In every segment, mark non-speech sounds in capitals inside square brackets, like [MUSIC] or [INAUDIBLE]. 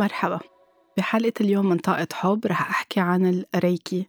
مرحبا. بحلقة اليوم من طاقة حب رح أحكي عن الريكي.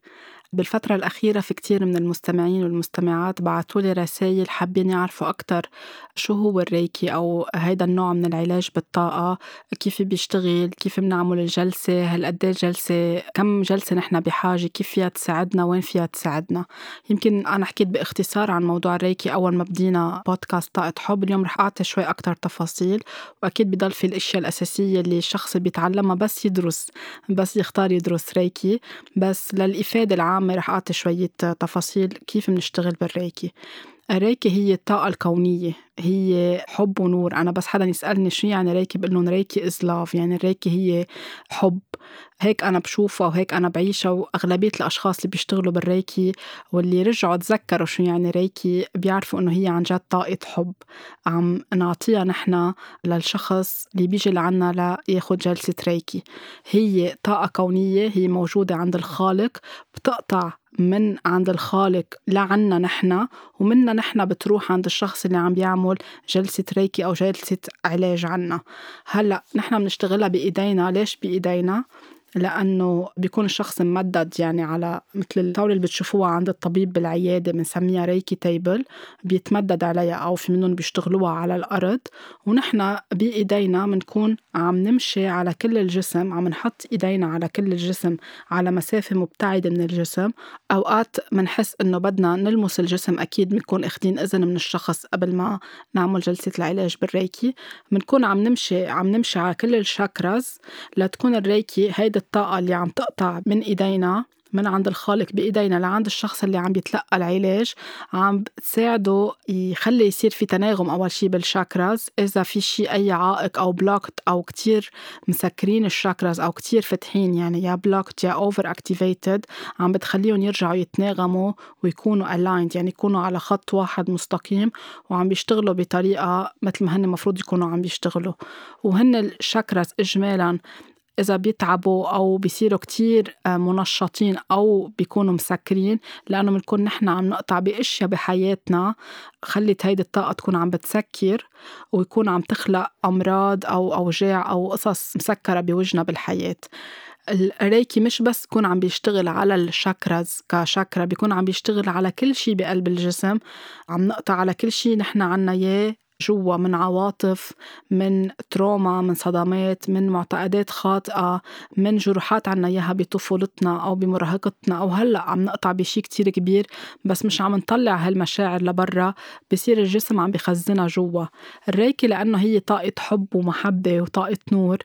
بالفترة الأخيرة في كتير من المستمعين والمستمعات بعتولي رسائل حابين يعرفوا أكتر شو هو الريكي أو هيدا النوع من العلاج بالطاقة كيف بيشتغل كيف بنعمل الجلسة هل قد جلسة كم جلسة نحن بحاجة كيف فيها تساعدنا وين فيها تساعدنا. يمكن أنا حكيت باختصار عن موضوع الريكي أول ما بدينا بودكاست طاقة حب اليوم رح أعطي شوي أكتر تفاصيل وأكيد بضل في الأشياء الأساسية اللي الشخص بيتعلمها بس يدرس بس يختار يدرس ريكي بس للإفادة العامة عامة رح أعطي شوية تفاصيل كيف بنشتغل بالريكي. الريكي هي الطاقة الكونية. هي حب ونور. أنا بس حدا يسألني شو يعني ريكي بقول لهم ريكي إز لاف يعني الريكي هي حب. هيك أنا بشوفها وهيك أنا بعيشها وأغلبية الأشخاص اللي بيشتغلوا بالريكي واللي رجعوا تذكروا شو يعني ريكي بيعرفوا إنه هي عن جد طاقة حب. عم نعطيها نحن للشخص اللي بيجي لعنا لياخد جلسة ريكي هي طاقة كونية هي موجودة عند الخالق بتقطع من عند الخالق لعنا نحن ومنا نحن بتروح عند الشخص اللي عم بيعمل جلسة ريكي أو جلسة علاج عنا هلأ نحن بنشتغلها بإيدينا ليش بإيدينا؟ لأنه بيكون الشخص ممدد يعني على مثل الطاولة اللي بتشوفوها عند الطبيب بالعيادة بنسميها ريكي تيبل بيتمدد عليها أو في منهم بيشتغلوها على الأرض. ونحن بإيدينا بنكون عم نمشي على كل الجسم عم نحط إيدينا على كل الجسم على مسافة مبتعدة من الجسم. أوقات بنحس إنه بدنا نلمس الجسم أكيد بنكون أخدين إذن من الشخص قبل ما نعمل جلسة العلاج بالريكي. بنكون عم نمشي عم نمشي على كل الشاكراز لتكون الريكي هيدا الطاقة اللي عم تقطع من إيدينا من عند الخالق بإيدينا لعند الشخص اللي عم بيتلقى العلاج عم تساعده يخلي يصير في تناغم أول شي بال chakras. إذا في شي أي عائق أو blocked أو كتير مسكرين ال chakras أو كتير فتحين يعني يا blocked يا over activated عم بتخليهم يرجعوا يتناغموا ويكونوا aligned يعني يكونوا على خط واحد مستقيم وعم بيشتغلوا بطريقة مثل ما هن المفروض يكونوا عم بيشتغلوا. وهن ال chakras إجمالا إذا بيتعبوا أو بيصيروا كتير آه، منشطين أو بيكونوا مسكرين لأنه بنكون نحن عم نقطع بأشياء بحياتنا خلت هيدي الطاقة تكون عم بتسكر ويكون عم تخلق أمراض أو أوجاع أو قصص مسكرة بوجنا بالحياة. الريكي مش بس يكون عم بيشتغل على الشاكراز كشاكرا بيكون عم بيشتغل على كل شي بقلب الجسم عم نقطع على كل شي نحن عنا إياه جوا من عواطف من تروما من صدمات من معتقدات خاطئة من جروحات عنا إياها بطفولتنا أو بمراهقتنا. أو هلأ عم نقطع بشي كتير كبير بس مش عم نطلع هالمشاعر لبرا بصير الجسم عم بخزنها جوا. الريكي لأنه هي طاقة حب ومحبة وطاقة نور.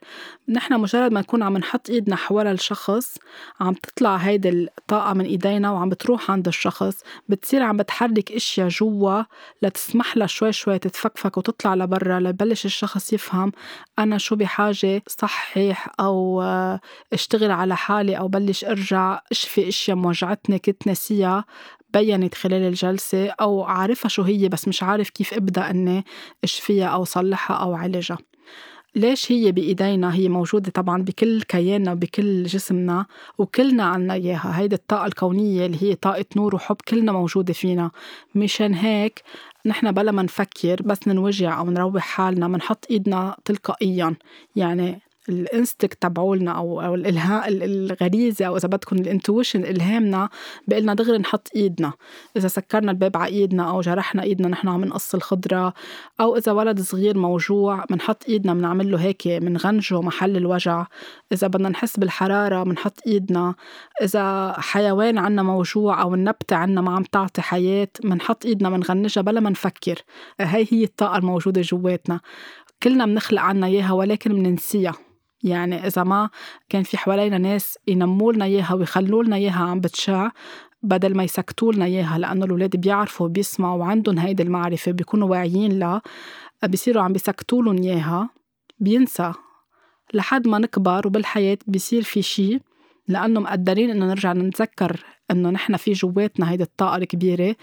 نحن مجرد ما نكون عم نحط إيدنا حول الشخص عم تطلع هيدي الطاقة من إيدينا وعم بتروح عند الشخص. بتصير عم بتحرك إشياء جوا لتسمح لها شوي شوي تتفكفك تتدفق وتطلع لبرا ليبلش الشخص يفهم أنا شو بحاجة صحح أو آه، اشتغل على حالي أو بلش أرجع أشفي أشياء موجعتني كنت ناسيها بينت خلال الجلسة أو عارفها شو هي بس مش عارف كيف أبدأ أني أشفيها أو صلحها أو عالجها. ليش هي بإيدينا؟ هي موجودة طبعا بكل كياننا وبكل جسمنا وكلنا عنا إياها. هيدي الطاقة الكونية اللي هي طاقة نور وحب كلنا موجودة فينا. مشان هيك نحن بلا ما نفكر بس ننوجع أو نروح حالنا بنحط إيدنا تلقائيا. يعني الانستكت تبعولنا أو أو الالهاء الغريزة أو إذا بدكم الإنتويشن إلهامنا بقلنا دغري نحط إيدنا. إذا سكرنا الباب على إيدنا أو جرحنا إيدنا نحن عم نقص الخضرة أو إذا ولد صغير موجوع بنحط إيدنا بنعمل له هيك بنغنجه محل الوجع. إذا بدنا نحس بالحرارة بنحط إيدنا. إذا حيوان عنا موجوع أو النبتة عنا ما عم تعطي حياة بنحط إيدنا بنغنجها بلا ما نفكر. هي هي الطاقة الموجودة جواتنا. كلنا بنخلق عنا إياها ولكن بننسيها يعني إذا ما كان في حوالينا ناس ينموا لنا إياها ويخلوا لنا إياها عم بتشع بدل ما يسكتوا لنا إياها لأنه الأولاد بيعرفوا بيسمعوا وعندهم هيدي المعرفة بيكونوا واعيين لها بيصيروا عم بيسكتوا لهم إياها بينسى. لحد ما نكبر وبالحياة بيصير في شي لأنه مقدرين إنه نرجع نتذكر إنه نحن في جواتنا هيدي الطاقة الكبيرة.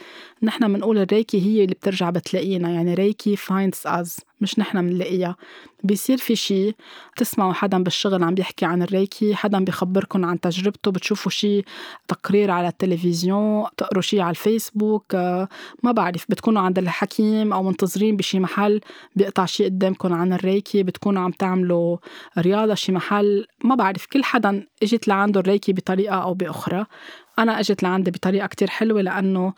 نحن بنقول الريكي هي اللي بترجع بتلاقينا يعني ريكي finds us مش نحن بنلاقيها بيصير في شيء تسمعوا حدا بالشغل عم بيحكي عن الريكي حدا بيخبركم عن تجربته بتشوفوا شيء تقرير على التلفزيون تقروا شيء على الفيسبوك ما بعرف بتكونوا عند الحكيم أو منتظرين بشي محل بيقطع شيء قدامكم عن الريكي بتكونوا عم تعملوا رياضة شي محل. ما بعرف كل حدا إجت لعنده الريكي بطريقة أو بأخرى. أنا إجت لعندي بطريقة كتير حلوة لأنه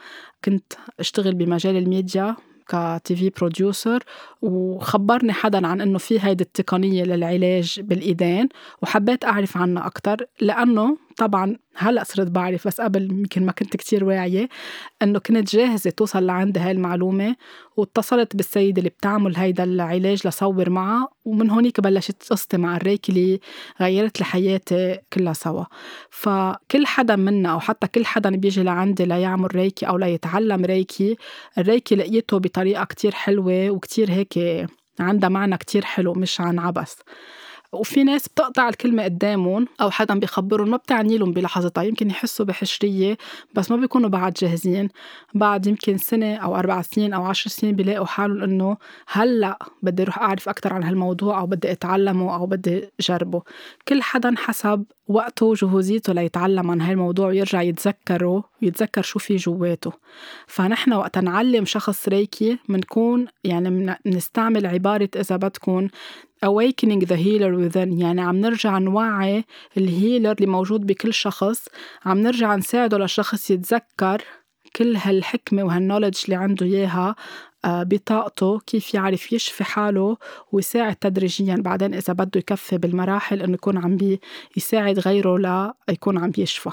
كنت أشتغل بمجال الميديا كتي في بروديوسر وخبرني حدا عن إنه في هيدي التقنية للعلاج بالإيدين وحبيت أعرف عنها أكثر لأنه طبعا هلا صرت بعرف بس قبل يمكن ما كنت كتير واعية إنه كنت جاهزة توصل لعندي هاي المعلومة واتصلت بالسيدة اللي بتعمل هيدا العلاج لصور معها ومن هونيك بلشت قصتي مع الريكي اللي غيرت لي حياتي كلها سوا. فكل حدا منا أو حتى كل حدا بيجي لعندي ليعمل ريكي أو ليتعلم ريكي الريكي لقيته بطريقة كتير حلوة وكتير هيك عندها معنى كتير حلو مش عن عبس وفي ناس بتقطع الكلمة قدامهم أو حدا بيخبرهم ما بتعني لهم بلحظتها يمكن يحسوا بحشرية بس ما بيكونوا بعد جاهزين. بعد يمكن سنة أو أربع سنين أو عشر سنين بيلاقوا حالهم إنه هلأ بدي أروح أعرف أكتر عن هالموضوع أو بدي أتعلمه أو بدي أجربه. كل حدا حسب وقته وجهوزيته ليتعلم عن هالموضوع ويرجع يتذكره ويتذكر شو في جواته. فنحن وقت نعلم شخص ريكي بنكون يعني بنستعمل عبارة إذا بدكم awakening the healer within. يعني عم نرجع نوعي ال healer اللي موجود بكل شخص. عم نرجع نساعده للشخص يتذكر كل هالحكمة وهال knowledge اللي عنده إياها آه، بطاقته كيف يعرف يشفي حاله ويساعد تدريجيا. بعدين إذا بده يكفي بالمراحل إنه يكون عم بيساعد غيره ليكون عم بيشفى.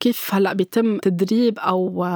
كيف هلأ بيتم تدريب أو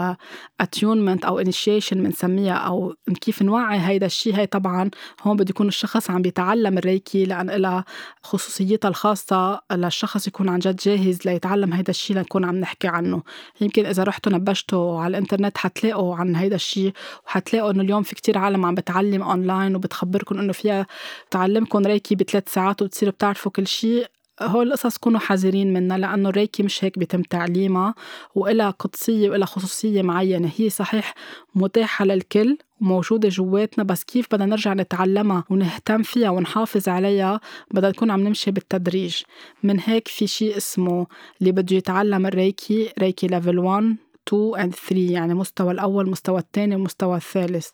attunement أو initiation بنسميها أو كيف نوعي هيدا الشيء هي طبعا هون بده يكون الشخص عم بيتعلم الريكي لأن لها خصوصيتها الخاصة للشخص يكون عن جد جاهز ليتعلم هيدا الشيء لنكون عم نحكي عنه. يمكن إذا رحتوا نبشتوا على الإنترنت حتلاقوا عن هيدا الشيء وحتلاقوا إنه اليوم في كتير عالم عم بتعلم اونلاين وبتخبركم إنه فيها تعلمكم ريكي بثلاث ساعات وبتصيروا بتعرفوا كل شيء هول القصص كونوا حذرين منها لأنه الريكي مش هيك بيتم تعليمها وإلها قدسية وإلها خصوصية معينة. هي صحيح متاحة للكل وموجودة جواتنا بس كيف بدنا نرجع نتعلمها ونهتم فيها ونحافظ عليها بدنا نكون عم نمشي بالتدريج. من هيك في شيء اسمه اللي بده يتعلم الريكي ريكي ليفل 1 2 and 3 يعني مستوى الأول مستوى الثاني والمستوى الثالث.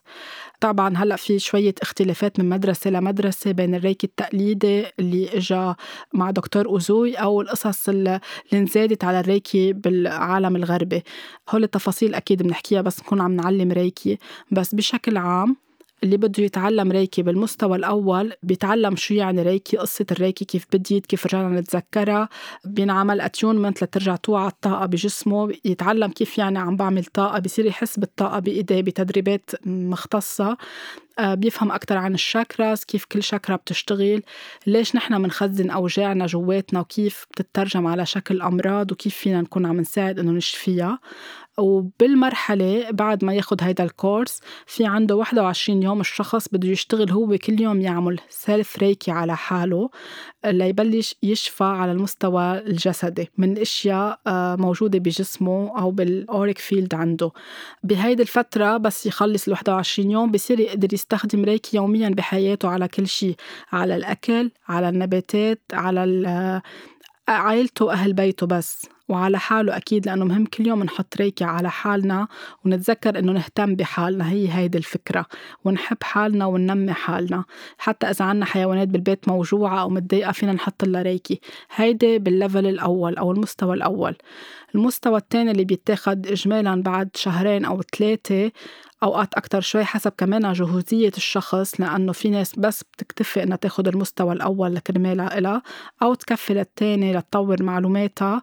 طبعا هلأ في شوية اختلافات من مدرسة لمدرسة بين الريكي التقليدي اللي اجى مع دكتور أوزوي أو القصص اللي انزادت على الريكي بالعالم الغربي. هول التفاصيل أكيد بنحكيها بس نكون عم نعلم ريكي. بس بشكل عام اللي بده يتعلم ريكي بالمستوى الأول بيتعلم شو يعني ريكي قصة الريكي كيف بديت كيف رجعنا نتذكرها. بينعمل attunement لترجع توعى الطاقة بجسمه يتعلم كيف يعني عم بعمل طاقة بصير يحس بالطاقة بإيديه بتدريبات مختصة. آه، بيفهم أكتر عن ال chakras كيف كل شاكرا بتشتغل ليش نحن منخزن أوجاعنا جواتنا وكيف بتترجم على شكل أمراض وكيف فينا نكون عم نساعد إنه نشفيها. وبالمرحلة بعد ما ياخد هيدا الكورس في عنده 21 يوم الشخص بده يشتغل هو كل يوم يعمل self Reiki على حاله ليبلش يشفى على المستوى الجسدي من أشياء آه، موجودة بجسمه أو بال auric field عنده. بهيدي الفترة بس يخلص ال 21 يوم بصير يقدر يستخدم ريكي يوميا بحياته على كل شيء على الأكل على النباتات على آه، عائلته وأهل بيته بس وعلى حاله أكيد لأنه مهم كل يوم نحط ريكي على حالنا ونتذكر إنه نهتم بحالنا. هي هيدي الفكرة ونحب حالنا وننمي حالنا. حتى إذا عنا حيوانات بالبيت موجوعة أو متضايقة فينا نحط لها ريكي. هيدي بالليفل الأول أو المستوى الأول. المستوى الثاني اللي بيتاخد إجمالا بعد شهرين أو ثلاثة أوقات أكتر شوي حسب كمان جهوزية الشخص لأنه في ناس بس بتكتفي إنها تاخد المستوى الأول لكرمالها إلها أو تكفي للتاني لتطور معلوماتها.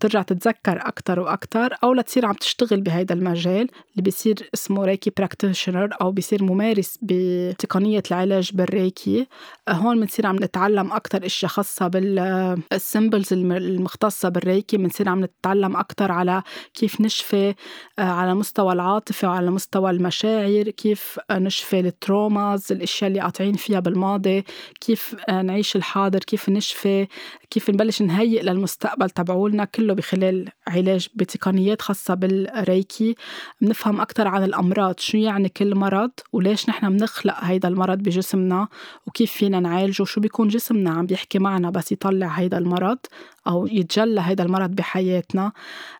ترجع تتذكر أكتر وأكتر أو لتصير عم تشتغل بهيدا المجال اللي بيصير اسمه Reiki practitioner أو بيصير ممارس بتقنية العلاج بالريكي. هون بنصير عم نتعلم أكتر أشياء خاصة بال symbols المختصة بالريكي. بنصير عم نتعلم أكتر على كيف نشفي آه، على مستوى العاطفة وعلى مستوى المشاعر كيف نشفي ال traumas الأشياء اللي قاطعين فيها بالماضي كيف نعيش الحاضر كيف نشفي كيف نبلش نهيئ للمستقبل تبعولنا. كل كله بخلال علاج بتقنيات خاصة بالريكي بنفهم أكتر عن الأمراض شو يعني كل مرض وليش نحن بنخلق هيدا المرض بجسمنا وكيف فينا نعالجه وشو بيكون جسمنا عم بيحكي معنا بس يطلع هيدا المرض أو يتجلى هيدا المرض بحياتنا.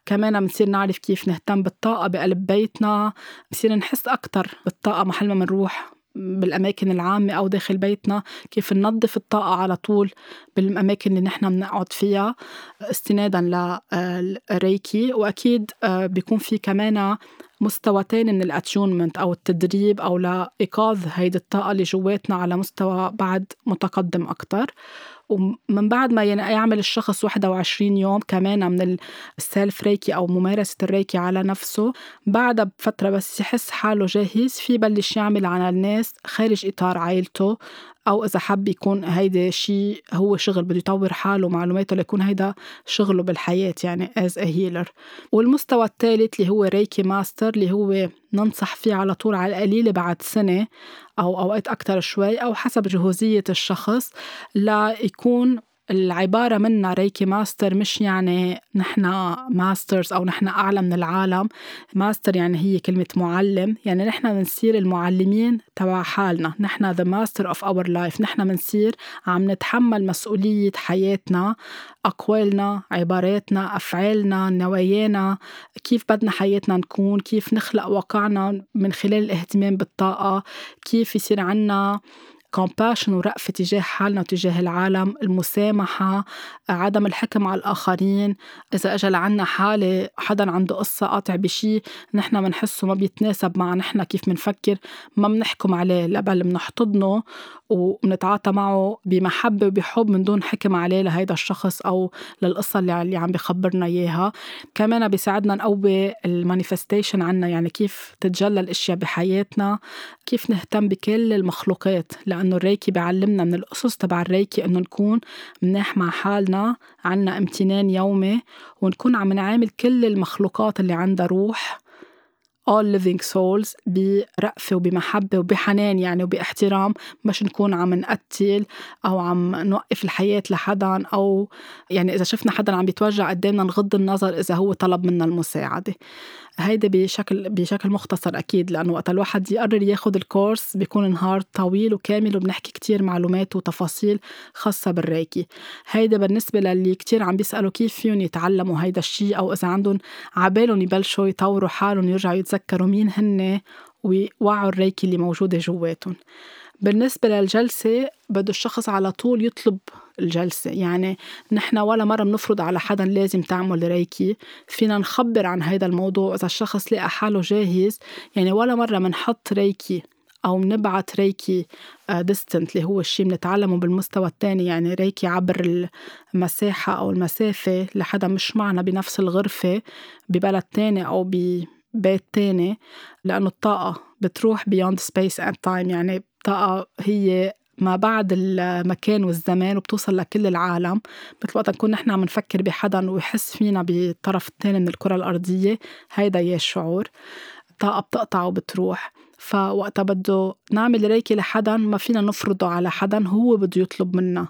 كمان بنصير نعرف كيف نهتم بالطاقة بقلب بيتنا بصير نحس أكتر بالطاقة محل ما منروح بالأماكن العامة أو داخل بيتنا كيف ننظف الطاقة على طول بالأماكن اللي نحن بنقعد فيها استنادا للريكي وأكيد آه، بيكون في كمان مستوى تاني من ال attunement أو التدريب أو لإيقاظ هيدي الطاقة اللي جواتنا على مستوى بعد متقدم أكتر. ومن بعد ما يعمل الشخص 21 يوم كمان من ال self Reiki أو ممارسة الريكي على نفسه بعدها بفترة بس يحس حاله جاهز في بلش يعمل على الناس خارج إطار عائلته أو إذا حب يكون هيدا شيء هو شغل بده يطور حاله ومعلوماته ليكون هيدا شغله بالحياة يعني a healer. والمستوى الثالث اللي هو Reiki master اللي هو ننصح فيه على طول على القليلة بعد سنة أو أوقات أكتر شوي أو حسب جهوزية الشخص ليكون العبارة منا Reiki master مش يعني نحن masters أو نحن أعلى من العالم. ماستر يعني هي كلمة معلم. يعني نحن بنصير المعلمين تبع حالنا. نحن the master of our life. نحن بنصير عم نتحمل مسؤولية حياتنا أقوالنا عباراتنا أفعالنا نوايانا. كيف بدنا حياتنا نكون؟ كيف نخلق واقعنا من خلال الاهتمام بالطاقة؟ كيف يصير عنا compassion ورأفة تجاه حالنا وتجاه العالم المسامحة عدم الحكم على الآخرين. إذا أجى لعنا حالة حدا عنده قصة قاطع بشي نحن بنحسه ما بيتناسب مع نحن كيف منفكر ما بنحكم عليه. بل بنحتضنه وبنتعاطى معه بمحبة وبحب من دون حكم عليه لهيدا الشخص أو للقصة اللي, اللي عم بخبرنا إياها. كمان بيساعدنا نقوي المانيفستيشن عنا يعني كيف تتجلى الأشياء بحياتنا كيف نهتم بكل المخلوقات. لأنه الريكي بيعلمنا من الأسس تبع الريكي إنه نكون مناح مع حالنا عنا امتنان يومي ونكون عم نعامل كل المخلوقات اللي عندها روح all living souls برأفة وبمحبة وبحنان يعني وباحترام مش نكون عم نقتل أو عم نوقف الحياة لحدا أو يعني إذا شفنا حدا عم بيتوجع قدامنا نغض النظر إذا هو طلب منا المساعدة. هيدا بشكل بشكل مختصر أكيد لأنه وقت الواحد يقرر ياخد الكورس بيكون نهار طويل وكامل وبنحكي كتير معلومات وتفاصيل خاصة بالريكي هيدا بالنسبة للي كتير عم بيسألوا كيف فيهم يتعلموا هيدا الشيء أو إذا عندهم عبالهم يبلشوا يطوروا حالهم يرجعوا يتذكروا مين هن ويوعوا الريكي اللي موجودة جواتهم. بالنسبة للجلسة بده الشخص على طول يطلب الجلسة. يعني نحن ولا مرة بنفرض على حدا لازم تعمل ريكي. فينا نخبر عن هذا الموضوع إذا الشخص لقى حاله جاهز. يعني ولا مرة بنحط ريكي أو نبعت ريكي ديستنت اللي هو الشيء بنتعلمه بالمستوى الثاني يعني ريكي عبر المساحة أو المسافة لحدا مش معنا بنفس الغرفة ببلد تاني أو ببيت تاني لأنه الطاقة بتروح beyond space and time. يعني الطاقة هي ما بعد المكان والزمان وبتوصل لكل العالم. مثل وقت نكون نحن عم نفكر بحدا ويحس فينا بالطرف الثاني من الكرة الأرضية هيدا هي الشعور الطاقة بتقطع وبتروح. فوقتها بده نعمل ريكي لحدا ما فينا نفرضه على حدا هو بده يطلب منا.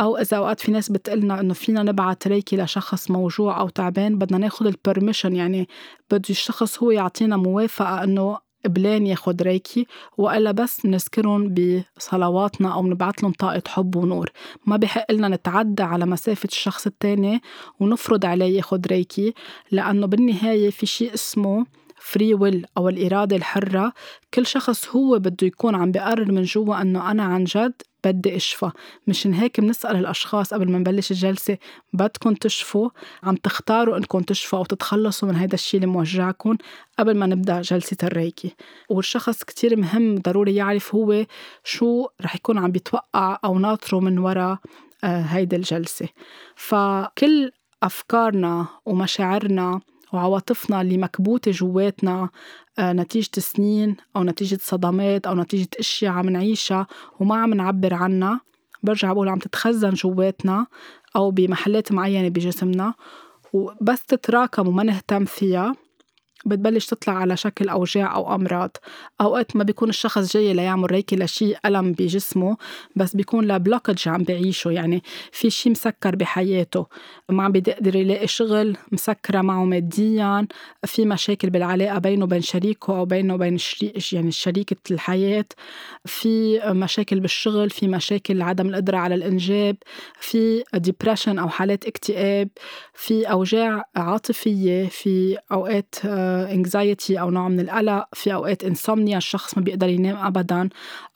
أو إذا أوقات في ناس بتقلنا إنه فينا نبعت ريكي لشخص موجوع أو تعبان بدنا ناخد ال permission يعني بده الشخص هو يعطينا موافقة إنه قبلان ياخد ريكي وإلا بس نذكرهم بصلواتنا أو نبعث لهم طاقة حب ونور. ما بحق لنا نتعدى على مسافة الشخص التاني ونفرض عليه ياخد ريكي لأنه بالنهاية في شيء اسمه free will أو الإرادة الحرة كل شخص هو بده يكون عم بقرر من جوا أنه أنا عن جد بدي أشفى. مشان هيك بنسأل الأشخاص قبل ما نبلش الجلسة بدكم تشفوا؟ عم تختاروا إنكم تشفوا أو تتخلصوا من هذا الشيء اللي موجعكم قبل ما نبدأ جلسة الريكي. والشخص كتير مهم ضروري يعرف هو شو رح يكون عم بيتوقع أو ناطره من وراء آه، هيدي الجلسة. فكل أفكارنا ومشاعرنا وعواطفنا اللي مكبوتة جواتنا آه، نتيجة سنين أو نتيجة صدمات أو نتيجة أشياء عم نعيشها وما عم نعبر عنها. برجع بقول عم تتخزن جواتنا أو بمحلات معينة بجسمنا وبس تتراكم وما نهتم فيها. بتبلش تطلع على شكل أوجاع أو أمراض. أوقات ما بيكون الشخص جاي ليعمل ريكي لشي ألم بجسمه بس بيكون لبلوكج عم بعيشه يعني في شي مسكر بحياته. ما عم بيقدر يلاقي شغل مسكرة معه ماديا في مشاكل بالعلاقة بينه وبين شريكه أو بينه وبين شريك يعني شريكة الحياة. في مشاكل بالشغل في مشاكل عدم القدرة على الإنجاب في depression أو حالات اكتئاب في أوجاع عاطفية في أوقات anxiety أو نوع من القلق. في أوقات insomnia الشخص ما بيقدر ينام أبدا.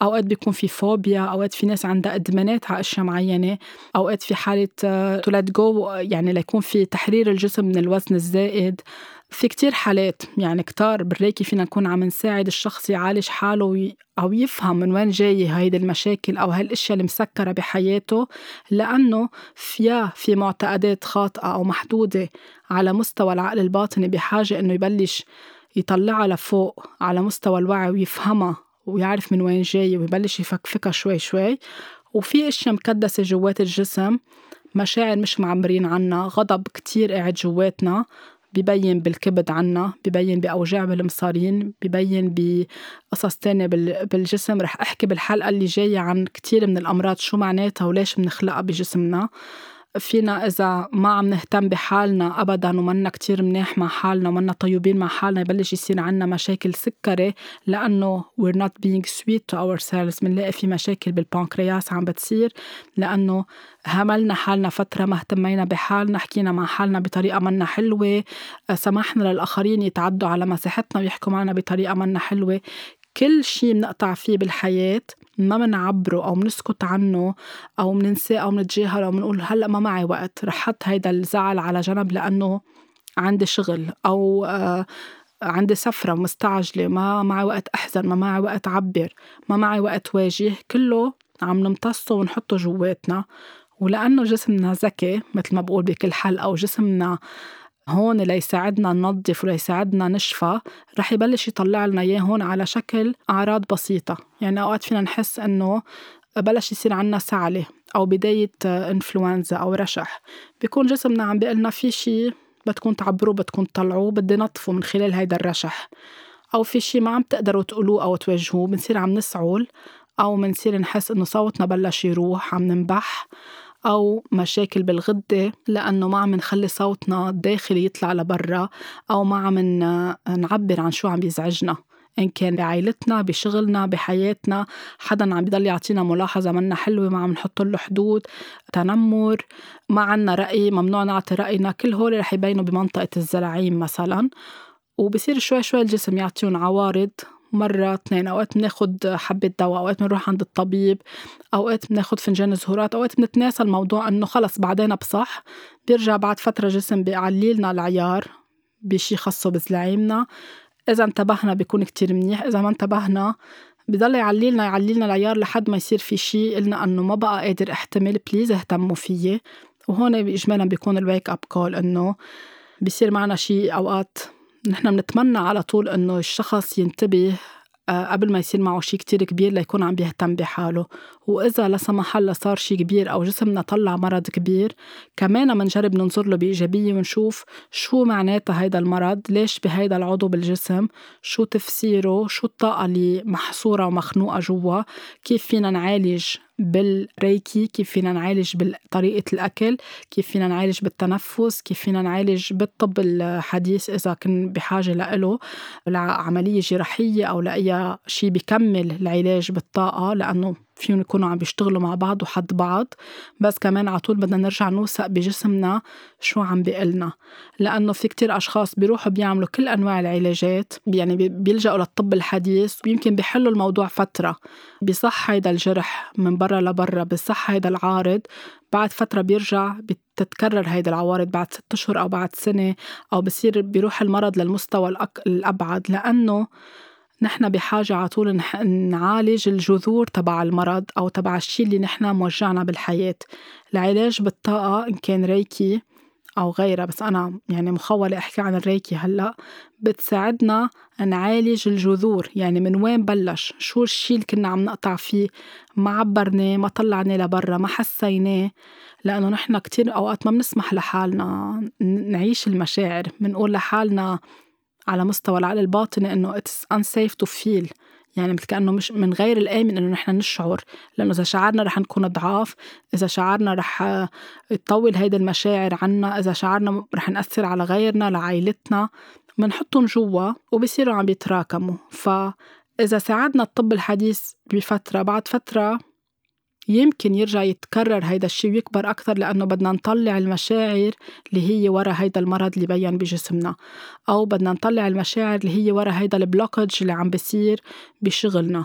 أوقات بيكون في فوبيا أوقات في ناس عندها إدمانات على أشياء معينة. أوقات في حالة to let go يعني ليكون في تحرير الجسم من الوزن الزائد. في كتير حالات. يعني كتار بالريكي فينا نكون عم نساعد الشخص يعالج حاله أو يفهم من وين جاية هيدي المشاكل أو هالأشياء المسكرة بحياته لأنه فيا في معتقدات خاطئة أو محدودة على مستوى العقل الباطني بحاجة إنه يبلش يطلعها لفوق على مستوى الوعي ويفهمها ويعرف من وين جاي ويبلش يفكفكها شوي شوي. وفي أشياء مكدسة جوات الجسم مشاعر مش معبرين عنها غضب كتير قاعد جواتنا. ببين بالكبد عنا ببين بأوجاع بالمصارين ببين بقصص تانية بالجسم. رح أحكي بالحلقة اللي جاية عن كتير من الأمراض شو معناتها وليش بنخلقها بجسمنا. فينا إذا ما عم نهتم بحالنا أبدا ومنا كتير منيح مع حالنا ومنا طيوبين مع حالنا يبلش يصير عنا مشاكل سكري لأنه we're not being sweet to ourselves. بنلاقي في مشاكل بالبنكرياس عم بتصير لأنه هملنا حالنا فترة ما اهتمينا بحالنا حكينا مع حالنا بطريقة منا حلوة سمحنا للآخرين يتعدوا على مساحتنا ويحكوا معنا بطريقة منا حلوة. كل شي بنقطع فيه بالحياة ما منعبره أو منسكت عنه أو مننساه أو منتجاهله أو منقول هلأ ما معي وقت رح حط هيدا الزعل على جنب لأنه عندي شغل أو آه عندي سفرة مستعجلة ما معي وقت أحزن ما معي وقت عبر ما معي وقت واجه كله عم نمتصه ونحطه جواتنا. ولأنه جسمنا ذكي مثل ما بقول بكل حلقة وجسمنا هون ليساعدنا ننظف وليساعدنا نشفى رح يبلش يطلع لنا إياه هون على شكل أعراض بسيطة. يعني أوقات فينا نحس إنه بلش يصير عنا سعلة أو بداية إنفلونزا أو رشح. بيكون جسمنا عم بيقلنا في شي بدكم تعبروه بدكم تطلعوه بدي نطفه من خلال هيدا الرشح. أو في شي ما عم تقدروا تقولوه أو توجهوه بنصير عم نسعل أو بنصير نحس إنه صوتنا بلش يروح عم ننبح. أو مشاكل بالغدة لأنه ما عم نخلي صوتنا الداخلي يطلع لبرا أو ما عم نعبر عن شو عم يزعجنا. إن كان بعائلتنا بشغلنا بحياتنا حدا عم بضل يعطينا ملاحظة منا حلوة ما عم نحط له حدود تنمر ما عنا رأي ممنوع نعطي رأينا كل هول رح يبينوا بمنطقة الزلاعيم مثلا. وبصير شوي شوي الجسم يعطيهم عوارض مرة اثنين أوقات بناخد حبة دواء أوقات بنروح عند الطبيب أوقات بناخد فنجان زهورات أوقات بنتناسى الموضوع إنه خلص بعدين بصح بيرجع بعد فترة جسم بيعلي لنا العيار بشي خصه بزلاعيمنا إذا انتبهنا بيكون كتير منيح إذا ما انتبهنا بضل يعلي لنا يعلي لنا العيار لحد ما يصير في شيء قلنا إنه ما بقى قادر أحتمل please اهتموا فيي. وهون اجمالا بيكون ال wake up call إنه بيصير معنا شيء أوقات نحن بنتمنى على طول إنه الشخص ينتبه آه، قبل ما يصير معه شيء كتير كبير ليكون عم بيهتم بحاله. وإذا لا سمح الله صار شيء كبير أو جسمنا طلع مرض كبير كمان منجرب ننظر له بإيجابية ونشوف شو معناتها هيدا المرض ليش بهيدا العضو بالجسم شو تفسيره شو الطاقة اللي محصورة ومخنوقة جوا كيف فينا نعالج بالريكي كيف فينا نعالج بطريقة الأكل كيف فينا نعالج بالتنفس كيف فينا نعالج بالطب الحديث إذا كن بحاجة لإله لعملية جراحية أو لأي شيء بكمل العلاج بالطاقة لأنه فيهم يكونوا عم بيشتغلوا مع بعض وحد بعض. بس كمان على طول بدنا نرجع نوثق بجسمنا شو عم بيقلنا. لأنه في كتير أشخاص بيروحوا بيعملوا كل أنواع العلاجات يعني بيلجأوا للطب الحديث ويمكن بيحلوا الموضوع فترة. بصح هيدا الجرح من برا لبرا بصح هيدا العارض بعد فترة بيرجع بتتكرر هيدي العوارض بعد ست أشهر أو بعد سنة أو بصير بيروح المرض للمستوى الأبعد. لأنه نحن بحاجة على طول نعالج الجذور تبع المرض أو تبع الشيء اللي نحن موجعنا بالحياة. العلاج بالطاقة إن كان ريكي أو غيرها بس أنا يعني مخولة أحكي عن الريكي هلأ. بتساعدنا نعالج الجذور يعني من وين بلش؟ شو الشيء اللي كنا عم نقطع فيه؟ ما عبرناه ما طلعناه لبرا ما حسيناه؟ لأنه نحن كتير أوقات ما بنسمح لحالنا نعيش المشاعر بنقول لحالنا على مستوى العقل الباطني إنه it's unsafe to feel. يعني مثل كأنه مش من غير الآمن إنه نحن نشعر. لأنه إذا شعرنا رح نكون ضعاف إذا شعرنا رح تطول هيدي المشاعر عنا إذا شعرنا رح نأثر على غيرنا لعائلتنا بنحطهم جوا وبصيروا عم بيتراكموا فإذا ساعدنا الطب الحديث بفترة بعد فترة يمكن يرجع يتكرر هيدا الشيء ويكبر أكثر لأنه بدنا نطلع المشاعر اللي هي ورا هيدا المرض اللي بين بجسمنا. أو بدنا نطلع المشاعر اللي هي ورا هيدا ال blockage اللي عم بيصير بشغلنا.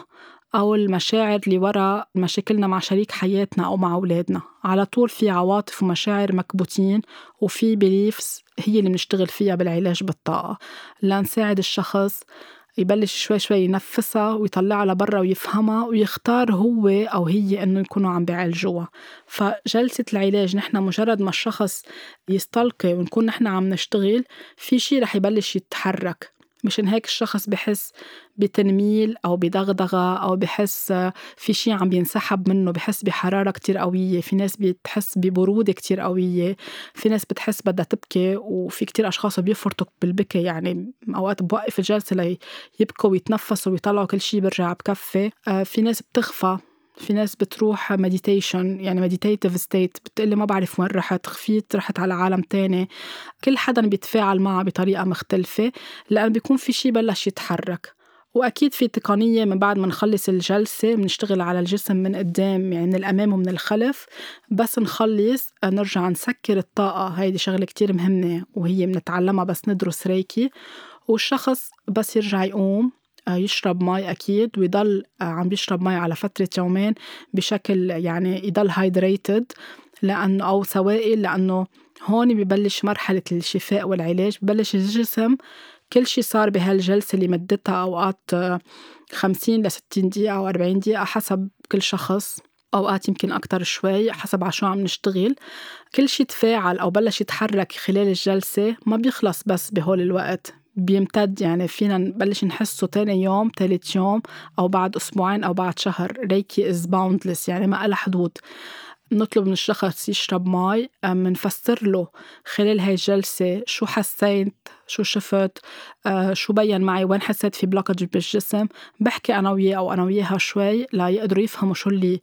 أو المشاعر اللي ورا مشاكلنا مع شريك حياتنا أو مع أولادنا. على طول في عواطف ومشاعر مكبوتين وفي beliefs هي اللي بنشتغل فيها بالعلاج بالطاقة. لنساعد الشخص يبلش شوي شوي ينفسها ويطلعها لبرا ويفهمها ويختار هو أو هي إنه يكونوا عم بيعالجوها فجلسة العلاج نحن مجرد ما الشخص يستلقي ونكون نحن عم نشتغل في شي رح يبلش يتحرك. مشان هيك الشخص بحس بتنميل أو بدغدغة أو بحس في شي عم بينسحب منه بحس بحرارة كتير قوية في ناس بتحس ببرودة كتير قوية في ناس بتحس بدها تبكي وفي كتير أشخاص بيفرطوا بالبكي يعني أوقات بوقف الجلسة ليبكوا ويتنفسوا ويطلعوا كل شي برجع بكفي. آه، في ناس بتخفى. في ناس بتروح meditation يعني meditative state بتقلي ما بعرف وين رحت خفيت رحت على عالم تاني. كل حدا بيتفاعل معها بطريقة مختلفة لأن بيكون في شي بلش يتحرك. وأكيد في تقنية من بعد ما نخلص الجلسة بنشتغل على الجسم من قدام يعني من الأمام ومن الخلف. بس نخلص نرجع نسكر الطاقة. هيدي شغلة كتير مهمة وهي بنتعلمها بس ندرس ريكي. والشخص بس يرجع يقوم. آه، يشرب مي أكيد ويضل آه، عم بيشرب مي على فترة يومين بشكل يعني يضل hydrated لأنه أو سوائل لأنه هون ببلش مرحلة الشفاء والعلاج ببلش الجسم كل شي صار بهالجلسة اللي مدتها أوقات آه، خمسين لستين دقيقة أو أربعين دقيقة حسب كل شخص أوقات يمكن أكتر شوي حسب على شو عم نشتغل. كل شي تفاعل أو بلش يتحرك خلال الجلسة ما بيخلص بس بهول الوقت. بيمتد يعني فينا نبلش نحسه تاني يوم تالت يوم أو بعد أسبوعين أو بعد شهر. Reiki is boundless يعني ما لها حدود. نطلب من الشخص يشرب مي منفسر له خلال هاي الجلسة شو حسيت شو شفت آه شو بين معي وين حسيت في blockage بالجسم. بحكي أنا وياه أو أنا وياها شوي ليقدروا يفهموا شو اللي آه،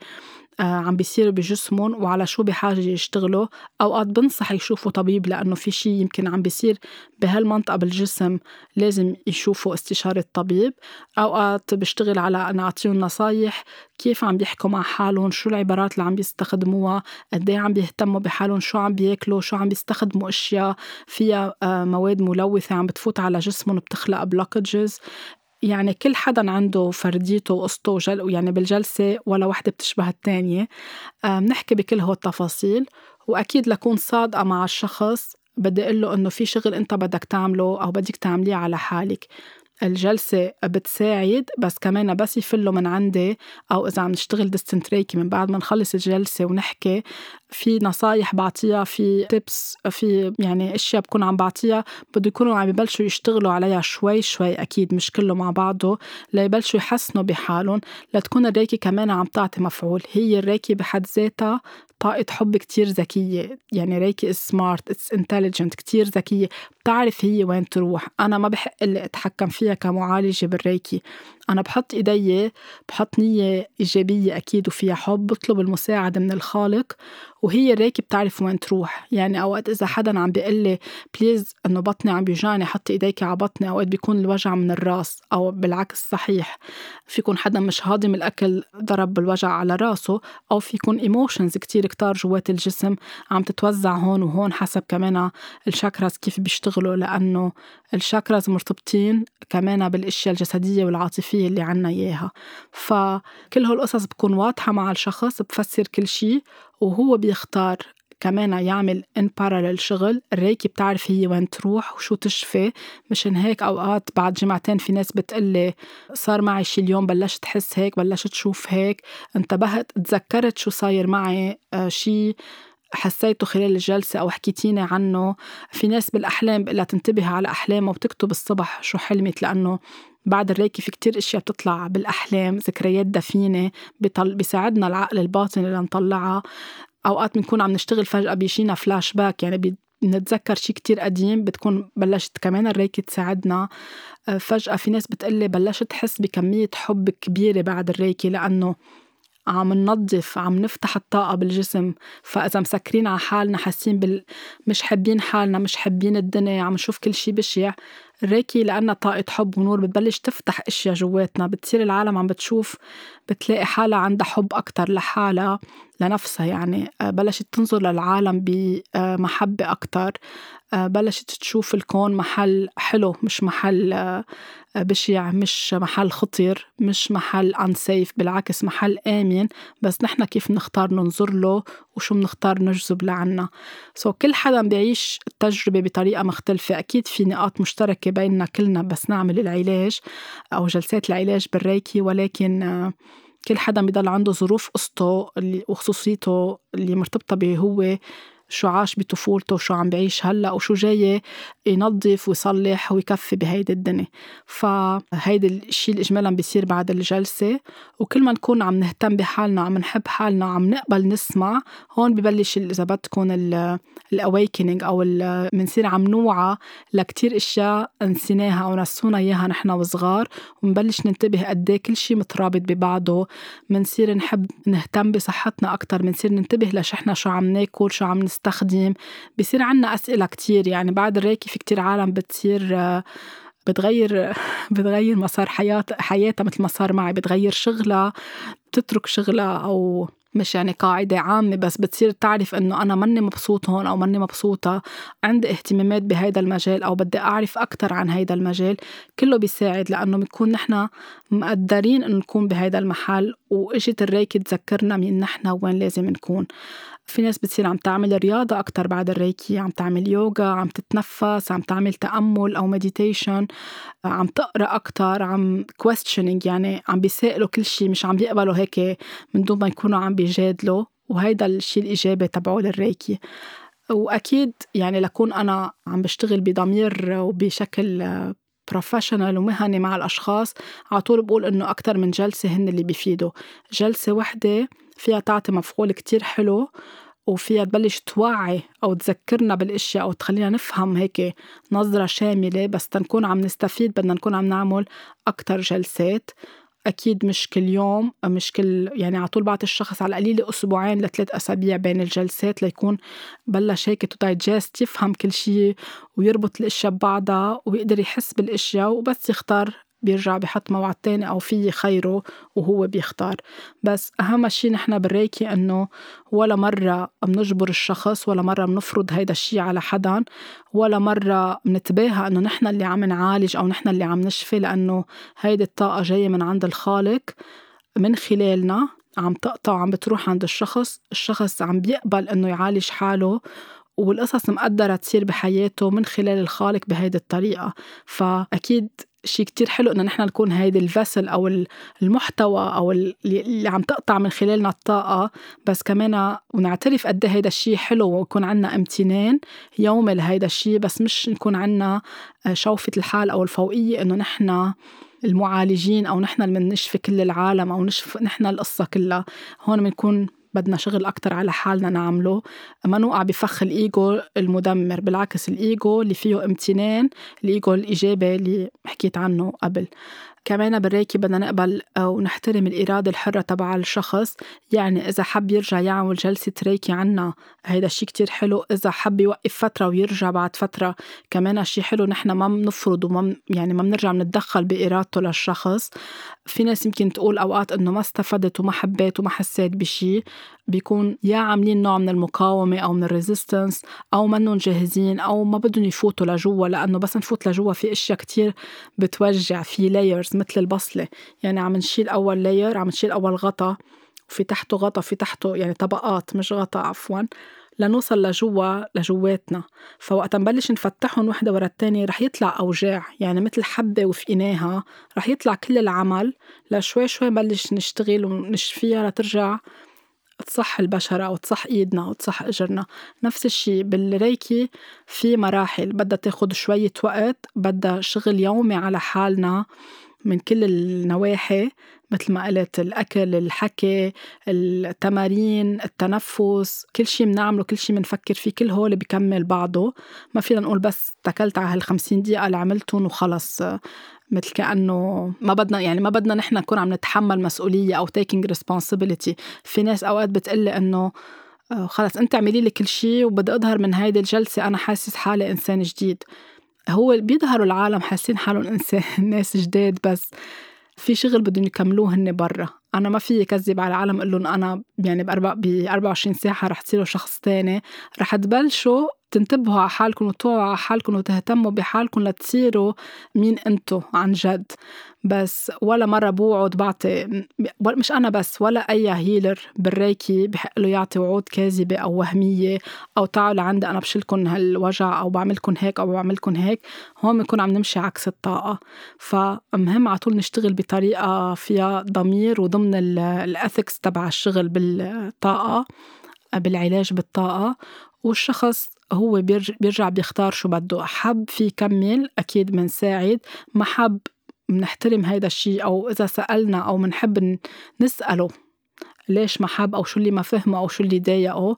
عم بيصير بجسمهم وعلى شو بحاجة يشتغلوا. أوقات بنصح يشوفوا طبيب لأنه في شي يمكن عم بيصير بهالمنطقة بالجسم لازم يشوفوا استشارة طبيب. أوقات بشتغل على أن أعطيهم نصايح كيف عم بيحكوا مع حالهم شو العبارات اللي عم بيستخدموها قد عم بيهتموا بحالهم شو عم بياكلوا شو عم بيستخدموا أشياء. فيها آه، مواد ملوثة عم بتفوت على جسمهم بتخلق بلوكجز يعني كل حدا عنده فرديته وقصته وجل يعني بالجلسة ولا وحدة بتشبه التانية. بنحكي بكل هو التفاصيل وأكيد لكون صادقة مع الشخص بدي أقول له إنه في شغل أنت بدك تعمله أو بدك تعمليه على حالك. الجلسة بتساعد بس كمان بس يفلوا من عندي أو إذا عم نشتغل distant Reiki من بعد ما نخلص الجلسة ونحكي. في نصايح بعطيها في tips في يعني أشياء بكون عم بعطيها. بده يكونوا عم يبلشوا يشتغلوا عليها شوي شوي أكيد مش كله مع بعضه. ليبلشوا يحسنوا بحالهم. لتكون الريكي كمان عم تعطي مفعول. هي الريكي بحد ذاتها طاقة حب كتير ذكية. يعني ريكي smart it's intelligent كتير ذكية. بتعرف هي وين تروح. أنا ما بحق لي أتحكم فيها كمعالجة بالريكي. أنا بحط إيدي بحط نية إيجابية أكيد وفيها حب بطلب المساعدة من الخالق وهي الريكي بتعرف وين تروح. يعني أوقات إذا حدا عم بيقول لي please إنه بطني عم بيوجعني حطي إيديك على بطني أوقات بيكون الوجع من الراس أو بالعكس صحيح. في يكون حدا مش هاضم الأكل ضرب بالوجع على راسه أو في يكون emotions كتير كتار جوات الجسم عم تتوزع هون وهون حسب كمان الشاكراز كيف بيشتغلوا لأنه الشاكراز مرتبطين كمان بالأشياء الجسدية والعاطفيه اللي عنا إياها. فكل هالقصص بتكون واضحة مع الشخص بفسر كل شيء وهو بيختار كمان يعمل ان بارالل شغل. الريكي بتعرف هي وين تروح وشو تشفي. مشان هيك أوقات بعد جمعتين في ناس بتقلي صار معي شي اليوم بلشت احس هيك بلشت شوف هيك. انتبهت تذكرت شو صاير معي آه شي حسيته خلال الجلسة أو حكيتيني عنه في ناس بالأحلام بقلها تنتبه على أحلامها وبتكتب الصبح شو حلمت لأنه بعد الريكي في كتير أشياء بتطلع بالأحلام ذكريات دفينة بيطل... بيساعدنا العقل الباطني لنطلعها. أوقات بنكون عم نشتغل فجأة بيجينا فلاش باك يعني بي... نتذكر شي كتير قديم بتكون بلشت كمان الريكي تساعدنا. آه، فجأة في ناس بتقلي بلشت تحس بكمية حب كبيرة بعد الريكي لأنه عم ننظف عم نفتح الطاقة بالجسم. فإذا مسكرين على حالنا حاسين بال... مش حابين حالنا مش حابين الدنيا عم نشوف كل شي بشع الريكي لأنها طاقة حب ونور بتبلش تفتح أشياء جواتنا. بتصير العالم عم بتشوف بتلاقي حالها عندها حب أكتر لحالها لنفسها. يعني آه، بلشت تنظر للعالم بمحبة أكتر. آه، بلشت تشوف الكون محل حلو مش محل آه، بشع مش محل خطر مش محل unsafe بالعكس محل آمن. بس نحن كيف نختار ننظر له وشو بنختار نجذب لعنا. سو so, كل حدا بيعيش التجربة بطريقة مختلفة. أكيد في نقاط مشتركة بيننا كلنا بس نعمل العلاج أو جلسات العلاج بالريكي. ولكن كل حدا بيضل عنده ظروف قصته وخصوصيته اللي مرتبطة به هو. شو عاش بطفولته وشو عم بعيش هلأ وشو جاي ينظف ويصلح ويكفي بهيدي الدنيا. فهيدي الشيء اجمالا بيصير بعد الجلسة. وكل ما نكون عم نهتم بحالنا عم نحب حالنا عم نقبل نسمع هون ببلش إذا بدكم الاويكنينج أو بنصير عم نوعى لكتير أشياء نسيناها أو نسونا إياها نحن وصغار. ونبلش ننتبه قد إيه كل شيء مترابط ببعضه. بنصير نحب نهتم بصحتنا أكثر بنصير ننتبه لشحنا شو عم ناكل شو عم نستخدم بصير عنا أسئلة كتير. يعني بعد الريكي في كتير عالم بتصير بتغير [LAUGHS] بتغير مسار حياة حياتها مثل ما صار معي. بتغير شغلها بتترك شغلها أو مش يعني قاعدة عامة. بس بتصير تعرف إنه أنا ماني مبسوط هون أو ماني مبسوطة. عندي اهتمامات بهيدا المجال أو بدي أعرف أكتر عن هيدا المجال. كله بيساعد لأنه بنكون نحن مقدرين إنه نكون بهيدا المحل. وإجت الريكي تذكرنا مين نحن وين لازم نكون. في ناس بتصير عم تعمل رياضة أكتر بعد الريكي عم تعمل يوغا عم تتنفس عم تعمل تأمل أو meditation عم تقرأ أكتر عم questioning يعني عم بيسائلوا كل شيء مش عم بيقبلوا هيك من دون ما يكونوا عم بيجادلوا. وهيدا الشيء الإيجابي تبعه للريكي. وأكيد يعني لكون أنا عم بشتغل بضمير وبشكل professional ومهني مع الأشخاص على طول بقول إنه أكتر من جلسة هن اللي بيفيدوا جلسة وحدة فيها تعطي مفعول كتير حلو وفيها تبلش توعي أو تذكرنا بالأشياء أو تخلينا نفهم هيك نظرة شاملة بس تنكون عم نستفيد بدنا نكون عم نعمل أكتر جلسات. أكيد مش كل يوم مش كل يعني على طول بعطي الشخص على القليل أسبوعين لثلاث أسابيع بين الجلسات ليكون بلش هيك to digest يفهم كل شيء ويربط الأشياء ببعضها ويقدر يحس بالأشياء وبس يختار بيرجع بحط موعد تاني أو في خيره وهو بيختار. بس أهم شي نحن بالريكي إنه ولا مرة بنجبر الشخص ولا مرة بنفرض هيدا الشي على حدا ولا مرة بنتباهى إنه نحن اللي عم نعالج أو نحن اللي عم نشفي لأنه هيدي الطاقة جاية من عند الخالق. من خلالنا عم تقطع وعم بتروح عند الشخص الشخص عم بيقبل إنه يعالج حاله والقصص مقدرة تصير بحياته من خلال الخالق بهيدي الطريقة. فأكيد شيء كتير حلو إنه نحن نكون هيدي الفسل أو المحتوى أو اللي عم تقطع من خلالنا الطاقة. بس كمان ونعترف قد إيه هيدا الشيء حلو ويكون عنا امتنان يومي لهيدا الشيء بس مش نكون عنا آه، شوفة الحال أو الفوقية إنه نحن المعالجين أو نحن اللي بنشفي كل العالم أو نشفي نحن القصة كلها. هون بنكون بدنا شغل أكتر على حالنا نعمله. ما نوقع بفخ الإيجو المدمر بالعكس الإيجو اللي فيه امتنان الإيجو الإيجابي اللي حكيت عنه قبل. كمان بالريكي بدنا نقبل ونحترم الإرادة الحرة تبع الشخص. يعني إذا حب يرجع يعمل جلسة ريكي عنا هيدا الشيء كتير حلو. إذا حب يوقف فترة ويرجع بعد فترة كمان شيء حلو. نحن ما بنفرض وما يعني ما بنرجع بنتدخل بإرادته للشخص. في ناس يمكن تقول أوقات إنه ما استفدت وما حبيت وما حسيت بشيء بيكون يا عاملين نوع من المقاومة أو من ال resistance أو منهم جاهزين أو ما بدهم يفوتوا لجوا لأنه بس نفوت لجوا في أشياء كتير بتوجع في layers مثل البصلة. يعني عم نشيل أول layer عم نشيل أول غطا وفي تحته غطا في تحته يعني طبقات مش غطا عفوا لنوصل لجوا لجواتنا. فوقت نبلش نفتحهم وحدة ورا التانية رح يطلع أوجاع. يعني مثل حبة وفقيناها رح يطلع كل العمل. لشوي شوي نبلش نشتغل ونشفيها لترجع تصح البشرة أو تصح إيدنا أو تصح إجرنا. نفس الشي بالريكي في مراحل بدها تاخد شوية وقت بدها شغل يومي على حالنا من كل النواحي مثل ما قلت الأكل الحكي التمارين التنفس كل شيء بنعمله كل شيء بنفكر فيه كل هول بكمل بعضه. ما فينا نقول بس اتكلت على هالخمسين دقيقة اللي عملتهم وخلص. مثل كأنه ما بدنا يعني ما بدنا نحن نكون عم نتحمل مسؤولية أو taking responsibility. في ناس أوقات بتقلي إنه آه، خلص أنت اعملي لي كل شيء وبدي أظهر من هيدي الجلسة أنا حاسس حالي إنسان جديد. هو بيظهروا العالم حاسين حالهم إنسان [LAUGHS] ناس جداد بس في شغل بدهم يكملوه هن برا. أنا ما في كذب على العالم أقول لهم أنا يعني ب 24 ساعة رح تصيروا شخص تاني. رح تبلشوا تنتبهوا على حالكم وتوعوا على حالكم وتهتموا بحالكم لتصيروا مين انتو عن جد. بس ولا مرة بوعد بعطي مش أنا بس ولا أي هيلر بالريكي بحق له يعطي وعود كاذبة أو وهمية أو تعالوا لعندي أنا بشيلكم هالوجع أو بعملكم هيك أو بعملكم هيك هون بنكون عم نمشي عكس الطاقة. فمهم على طول نشتغل بطريقة فيها ضمير وضمن الأثكس تبع الشغل بالطاقة بالعلاج بالطاقة. والشخص هو بيرجع بيختار شو بده. حب في كمل أكيد بنساعد ما حب بنحترم هيدا الشيء أو إذا سألنا أو بنحب نسأله ليش ما حب أو شو اللي ما فهمه أو شو اللي ضايقه.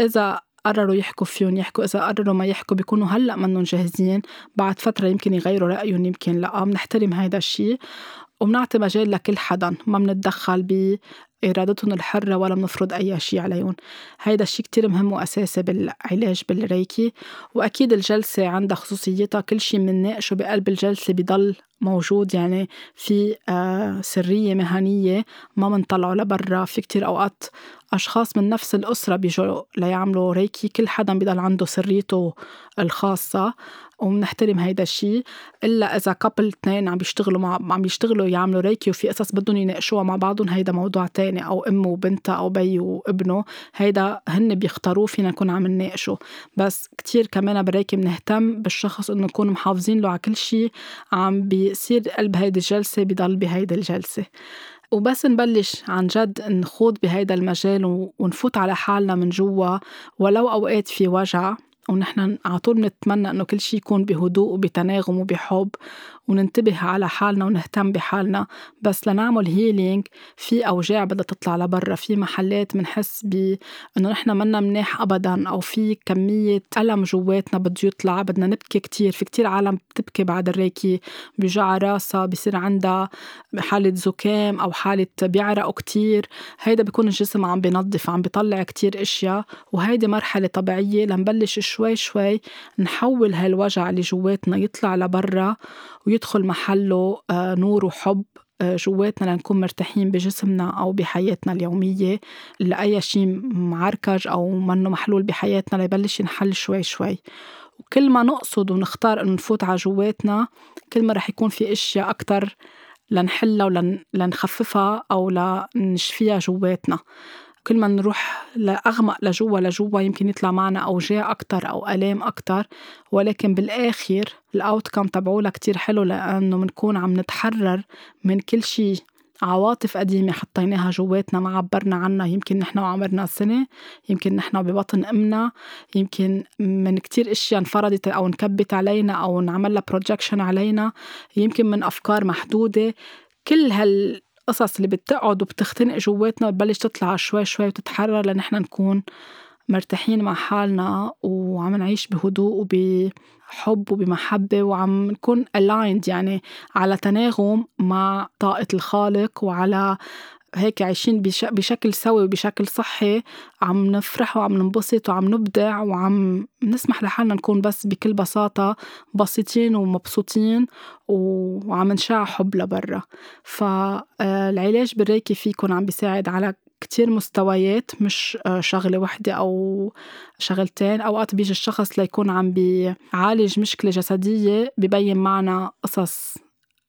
إذا قرروا يحكوا فيهم يحكوا إذا قرروا ما يحكوا بيكونوا هلأ منهم جاهزين. بعد فترة يمكن يغيروا رأيهم يمكن لأ. بنحترم هيدا الشيء وبنعطي مجال لكل حدا. ما بنتدخل بإرادتهم الحرة ولا بنفرض أي شيء عليهم. هيدا الشيء كتير مهم وأساسي بالعلاج بالريكي وأكيد الجلسة عندها خصوصيتها كل شيء بنناقشه بقلب الجلسة بضل موجود يعني في آه، سرية مهنية ما منطلعه لبرا. في كتير أوقات أشخاص من نفس الأسرة بيجوا ليعملوا ريكي كل حدا بضل عنده سريته الخاصة وبنحترم هيدا الشيء إلا إذا كابل اثنين عم بيشتغلوا مع عم بيشتغلوا يعملوا ريكي وفي قصص بدهم يناقشوها مع بعضهم هيدا موضوع تاني أو أم وبنتها أو بي وابنه هيدا هن بيختاروه فينا نكون عم نناقشه. بس كتير كمان بالريكي بنهتم بالشخص إنه نكون محافظين له على كل شيء عم بيصير قلب هيدي الجلسة بضل بهيدي الجلسة. وبس نبلش عن جد نخوض بهيدا المجال ونفوت على حالنا من جوا ولو أوقات في وجع ونحن على طول بنتمنى إنه كل شيء يكون بهدوء وبتناغم وبحب. وننتبه على حالنا ونهتم بحالنا. بس لنعمل هيلينج في أوجاع بدها تطلع لبرا. في محلات بنحس ب إنه نحن منا مناح ابدا أو في كمية ألم جواتنا بده يطلع. بدنا نبكي كتير. في كتير عالم بتبكي بعد الريكي. بيوجع راسها بصير عندها حالة زكام أو حالة بيعرقوا كتير. هيدا بيكون الجسم عم بينظف عم بيطلع كتير إشياء. وهيدي مرحلة طبيعية. لنبلش شوي شوي نحول هالوجع اللي جواتنا يطلع لبرا. ويدخل محله آه، نور وحب. آه، جواتنا لنكون مرتاحين بجسمنا أو بحياتنا اليومية. لأي شيء معركج أو منه محلول بحياتنا ليبلش ينحل شوي شوي. وكل ما نقصد ونختار إنه نفوت على جواتنا كل ما رح يكون في أشياء أكتر لنحلها ولنخففها أو لنشفيها جواتنا. كل ما نروح لأغمق لجوا لجوا يمكن يطلع معنا أوجاع أكتر أو ألام أكتر. ولكن بالآخر الأوتكم تبعولا كتير حلو لأنه بنكون عم نتحرر من كل شي عواطف قديمة حطيناها جواتنا ما عبرنا عنها. يمكن نحن وعمرنا سنة يمكن نحن ببطن أمنا يمكن من كتير أشياء انفرضت أو انكبت علينا أو انعمل لها بروجكشن علينا. يمكن من أفكار محدودة. كل هال القصص اللي بتقعد وبتختنق جواتنا بتبلش تطلع شوي شوي وتتحرر لنحن نكون مرتاحين مع حالنا وعم نعيش بهدوء وبحب وبمحبة وعم نكون aligned يعني على تناغم مع طاقة الخالق وعلى هيك عايشين بشكل سوي وبشكل صحي عم نفرح وعم ننبسط وعم نبدع وعم نسمح لحالنا نكون بس بكل بساطة بسيطين ومبسوطين وعم نشع حب لبرا. فالعلاج بالريكي فيكن عم بيساعد على كتير مستويات مش شغلة وحدة أو شغلتين. أوقات بيجي الشخص ليكون عم بيعالج مشكلة جسدية ببين معنا قصص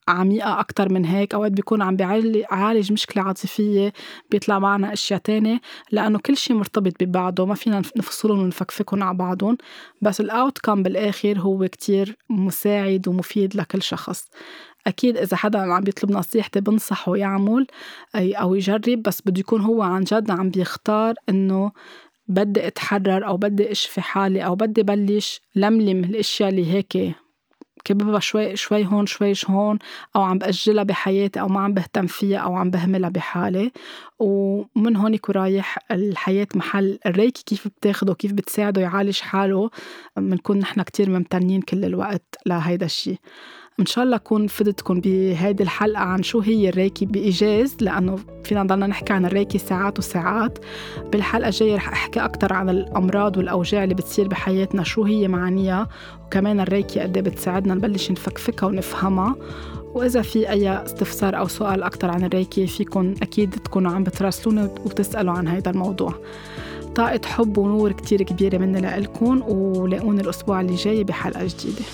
عميقة أكتر من هيك. أوقات بيكون عم بيعالج مشكلة عاطفية بيطلع معنا أشياء تانية. لأنه كل شيء مرتبط ببعضه ما فينا نفصلهم ونفكفكهم على بعضهم. بس الأوتكم بالآخر هو كتير مساعد ومفيد لكل شخص. أكيد إذا حدا عم بيطلب نصيحتي بنصحه يعمل أو يجرب. بس بده يكون هو عن جد عم بيختار إنه بدي أتحرر أو بدي أشفي حالي أو بدي بلش لملم الأشياء اللي هيك كببها شوي شوي هون شوي هون أو عم بأجلها بحياتي أو ما عم بهتم فيها أو عم بهملها بحالي. ومن هونيك ورايح الحياة محل الريكي كيف بتاخده وكيف بتساعده يعالج حاله. بنكون نحن كتير ممتنين كل الوقت لهيدا الشي. إن شاء الله أكون فدتكم بهيدي الحلقة عن شو هي الريكي بإيجاز لأنه فينا نضلنا نحكي عن الريكي ساعات وساعات. بالحلقة الجاية رح أحكي أكتر عن الأمراض والأوجاع اللي بتصير بحياتنا شو هي معانيها وكمان الريكي قد إيه بتساعدنا نبلش نفكفكها ونفهمها. وإذا في أي استفسار أو سؤال أكتر عن الريكي فيكن أكيد تكونوا عم بتراسلوني وتسألوا عن هذا الموضوع. طاقة حب ونور كتير كبيرة مني لإلكن ولاقوني الأسبوع اللي جاي بحلقة جديدة.